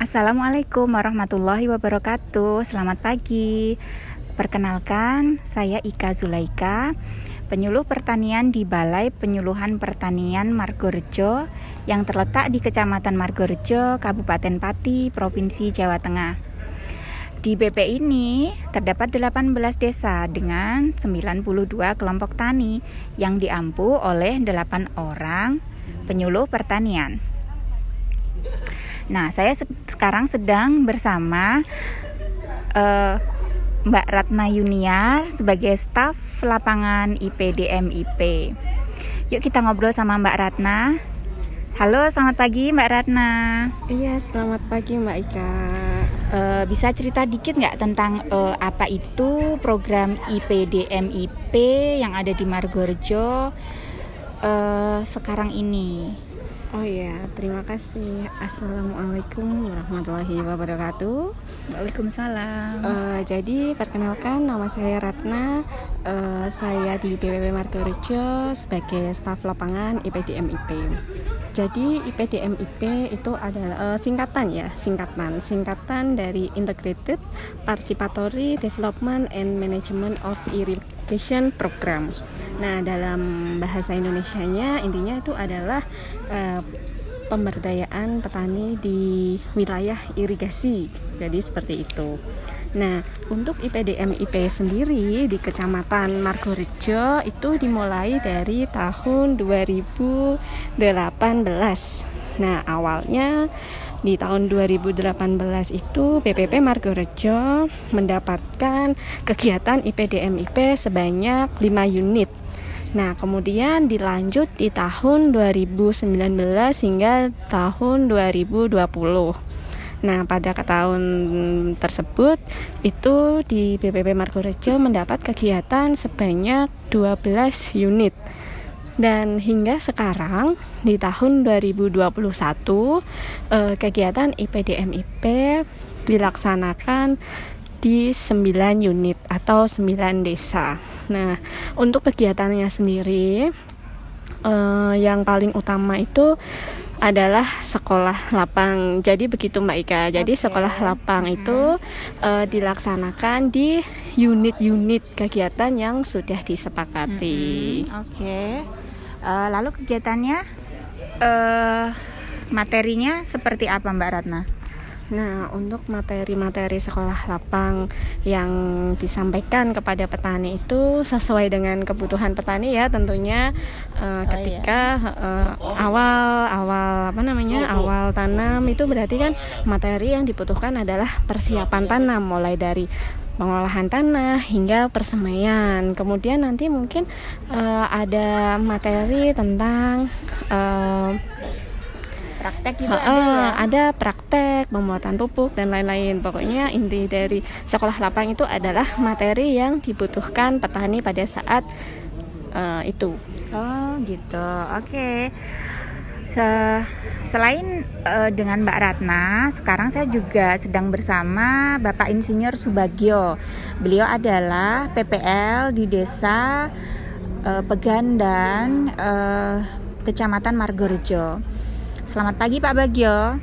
Assalamualaikum warahmatullahi wabarakatuh. Selamat pagi. Perkenalkan, saya Ika Zulaika, penyuluh pertanian di Balai Penyuluhan Pertanian Margorejo yang terletak di Kecamatan Margorejo, Kabupaten Pati, Provinsi Jawa Tengah. Di BP ini terdapat 18 desa dengan 92 kelompok tani yang diampu oleh 8 orang penyuluh pertanian. Nah, saya se sekarang sedang bersama uh, Mbak Ratna Yuniar sebagai staf lapangan IPDMIP. Yuk kita ngobrol sama Mbak Ratna. Halo, selamat pagi Mbak Ratna. Iya, selamat pagi Mbak Ika. Uh, bisa cerita dikit nggak tentang uh, apa itu program IPDMIP yang ada di Margorejo uh, sekarang ini? Oh iya, terima kasih. Assalamualaikum warahmatullahi wabarakatuh. Waalaikumsalam. Uh, jadi perkenalkan nama saya Ratna. Uh, saya di BPP Margorejo sebagai staf lapangan IPDMIP. Jadi IPDMIP itu adalah uh, singkatan ya, singkatan, singkatan dari Integrated Participatory Development and Management of Irrigation Program. Nah, dalam bahasa Indonesianya intinya itu adalah uh, pemberdayaan petani di wilayah irigasi. Jadi seperti itu. Nah, untuk IPDM IP sendiri di Kecamatan Margorejo itu dimulai dari tahun 2018. Nah, awalnya di tahun 2018 itu BPP Margorejo mendapatkan kegiatan IPDM IP sebanyak 5 unit Nah, kemudian dilanjut di tahun 2019 hingga tahun 2020. Nah, pada tahun tersebut itu di BPP Margorejo mendapat kegiatan sebanyak 12 unit. Dan hingga sekarang di tahun 2021 eh, kegiatan IPDMIP dilaksanakan di 9 unit atau 9 desa. Nah, untuk kegiatannya sendiri uh, yang paling utama itu adalah sekolah lapang. Jadi begitu Mbak Ika. Jadi okay. sekolah lapang hmm. itu uh, dilaksanakan di unit-unit kegiatan yang sudah disepakati. Hmm. Oke. Okay. Uh, lalu kegiatannya uh, materinya seperti apa Mbak Ratna? Nah, untuk materi-materi sekolah lapang yang disampaikan kepada petani itu sesuai dengan kebutuhan petani ya tentunya uh, ketika uh, awal awal apa namanya awal tanam itu berarti kan materi yang dibutuhkan adalah persiapan tanam mulai dari pengolahan tanah hingga persemaian. Kemudian nanti mungkin uh, ada materi tentang uh, praktek juga ha, ada ya? ada praktek pembuatan pupuk dan lain-lain pokoknya inti dari sekolah lapang itu adalah materi yang dibutuhkan petani pada saat uh, itu oh gitu oke okay. Selain uh, dengan Mbak Ratna, sekarang saya juga sedang bersama Bapak Insinyur Subagio. Beliau adalah PPL di Desa uh, Pegan dan uh, Kecamatan Margorejo. Selamat pagi Pak Bagio.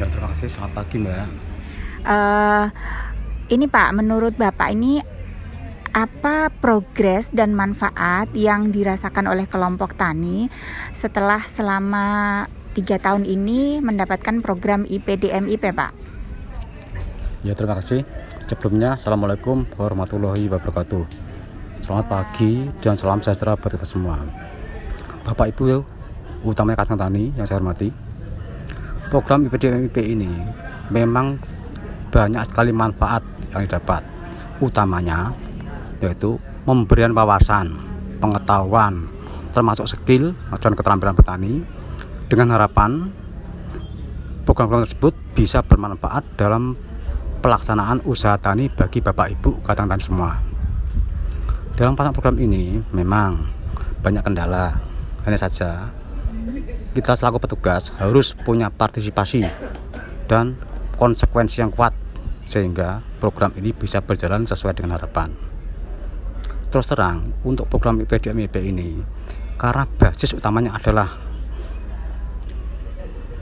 Ya terima kasih. Selamat pagi Mbak. Uh, ini Pak, menurut Bapak ini apa progres dan manfaat yang dirasakan oleh kelompok tani setelah selama tiga tahun ini mendapatkan program IPDMIP Pak? Ya terima kasih. Sebelumnya Assalamualaikum warahmatullahi wabarakatuh. Selamat pagi dan salam sejahtera buat kita semua. Bapak Ibu utamanya kacang tani yang saya hormati program IPDMIP ini memang banyak sekali manfaat yang didapat. Utamanya yaitu memberikan wawasan pengetahuan termasuk skill dan keterampilan petani dengan harapan program-program tersebut bisa bermanfaat dalam pelaksanaan usaha tani bagi bapak ibu kacang tani semua. Dalam program ini memang banyak kendala. Hanya saja kita selaku petugas harus punya partisipasi dan konsekuensi yang kuat sehingga program ini bisa berjalan sesuai dengan harapan. Terus terang, untuk program IPDMIP ini karena basis utamanya adalah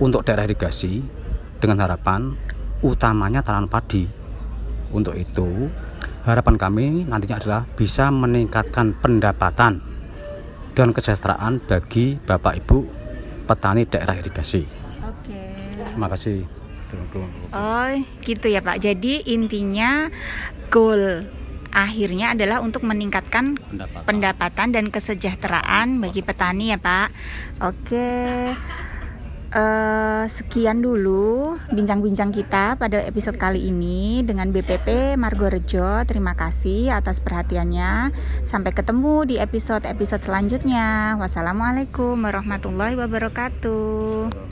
untuk daerah irigasi dengan harapan utamanya tanaman padi. Untuk itu, harapan kami nantinya adalah bisa meningkatkan pendapatan dan kesejahteraan bagi Bapak Ibu petani daerah irigasi. Oke. Terima kasih. Oh, gitu ya Pak. Jadi intinya goal akhirnya adalah untuk meningkatkan Pendapatan. pendapatan dan kesejahteraan bagi petani ya Pak. Oke. Eh, sekian dulu bincang-bincang kita pada episode kali ini dengan BPP Margorejo. Terima kasih atas perhatiannya. Sampai ketemu di episode-episode selanjutnya. Wassalamualaikum warahmatullahi wabarakatuh.